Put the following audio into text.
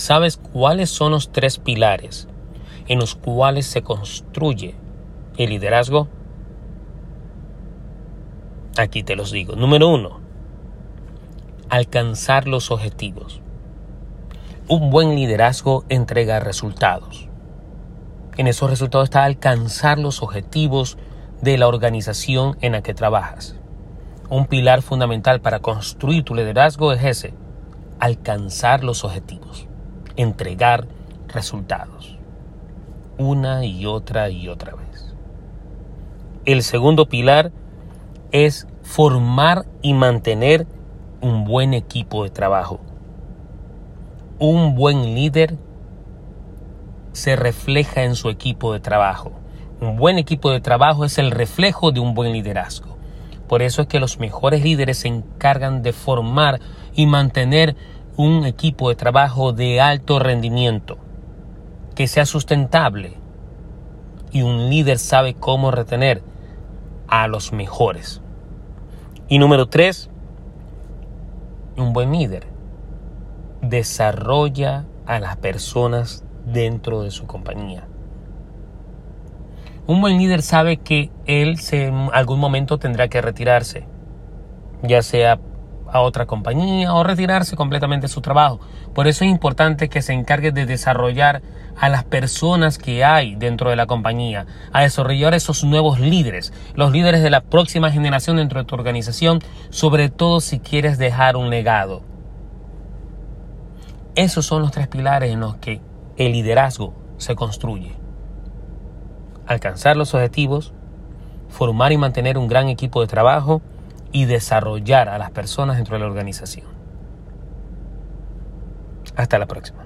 ¿Sabes cuáles son los tres pilares en los cuales se construye el liderazgo? Aquí te los digo. Número uno, alcanzar los objetivos. Un buen liderazgo entrega resultados. En esos resultados está alcanzar los objetivos de la organización en la que trabajas. Un pilar fundamental para construir tu liderazgo es ese, alcanzar los objetivos, entregar resultados, una y otra y otra vez. El segundo pilar es formar y mantener un buen equipo de trabajo. Un buen líder se refleja en su equipo de trabajo. Un buen equipo de trabajo es el reflejo de un buen liderazgo. Por eso es que los mejores líderes se encargan de formar y mantener un equipo de trabajo de alto rendimiento, que sea sustentable. Y un líder sabe cómo retener a los mejores. Y número tres, un buen líder desarrolla a las personas dentro de su compañía. Un buen líder sabe que él en algún momento tendrá que retirarse, ya sea a otra compañía o retirarse completamente de su trabajo. Por eso es importante que se encargue de desarrollar a las personas que hay dentro de la compañía, a desarrollar esos nuevos líderes, los líderes de la próxima generación dentro de tu organización, sobre todo si quieres dejar un legado. Esos son los tres pilares en los que el liderazgo se construye. Alcanzar los objetivos, formar y mantener un gran equipo de trabajo y desarrollar a las personas dentro de la organización. Hasta la próxima.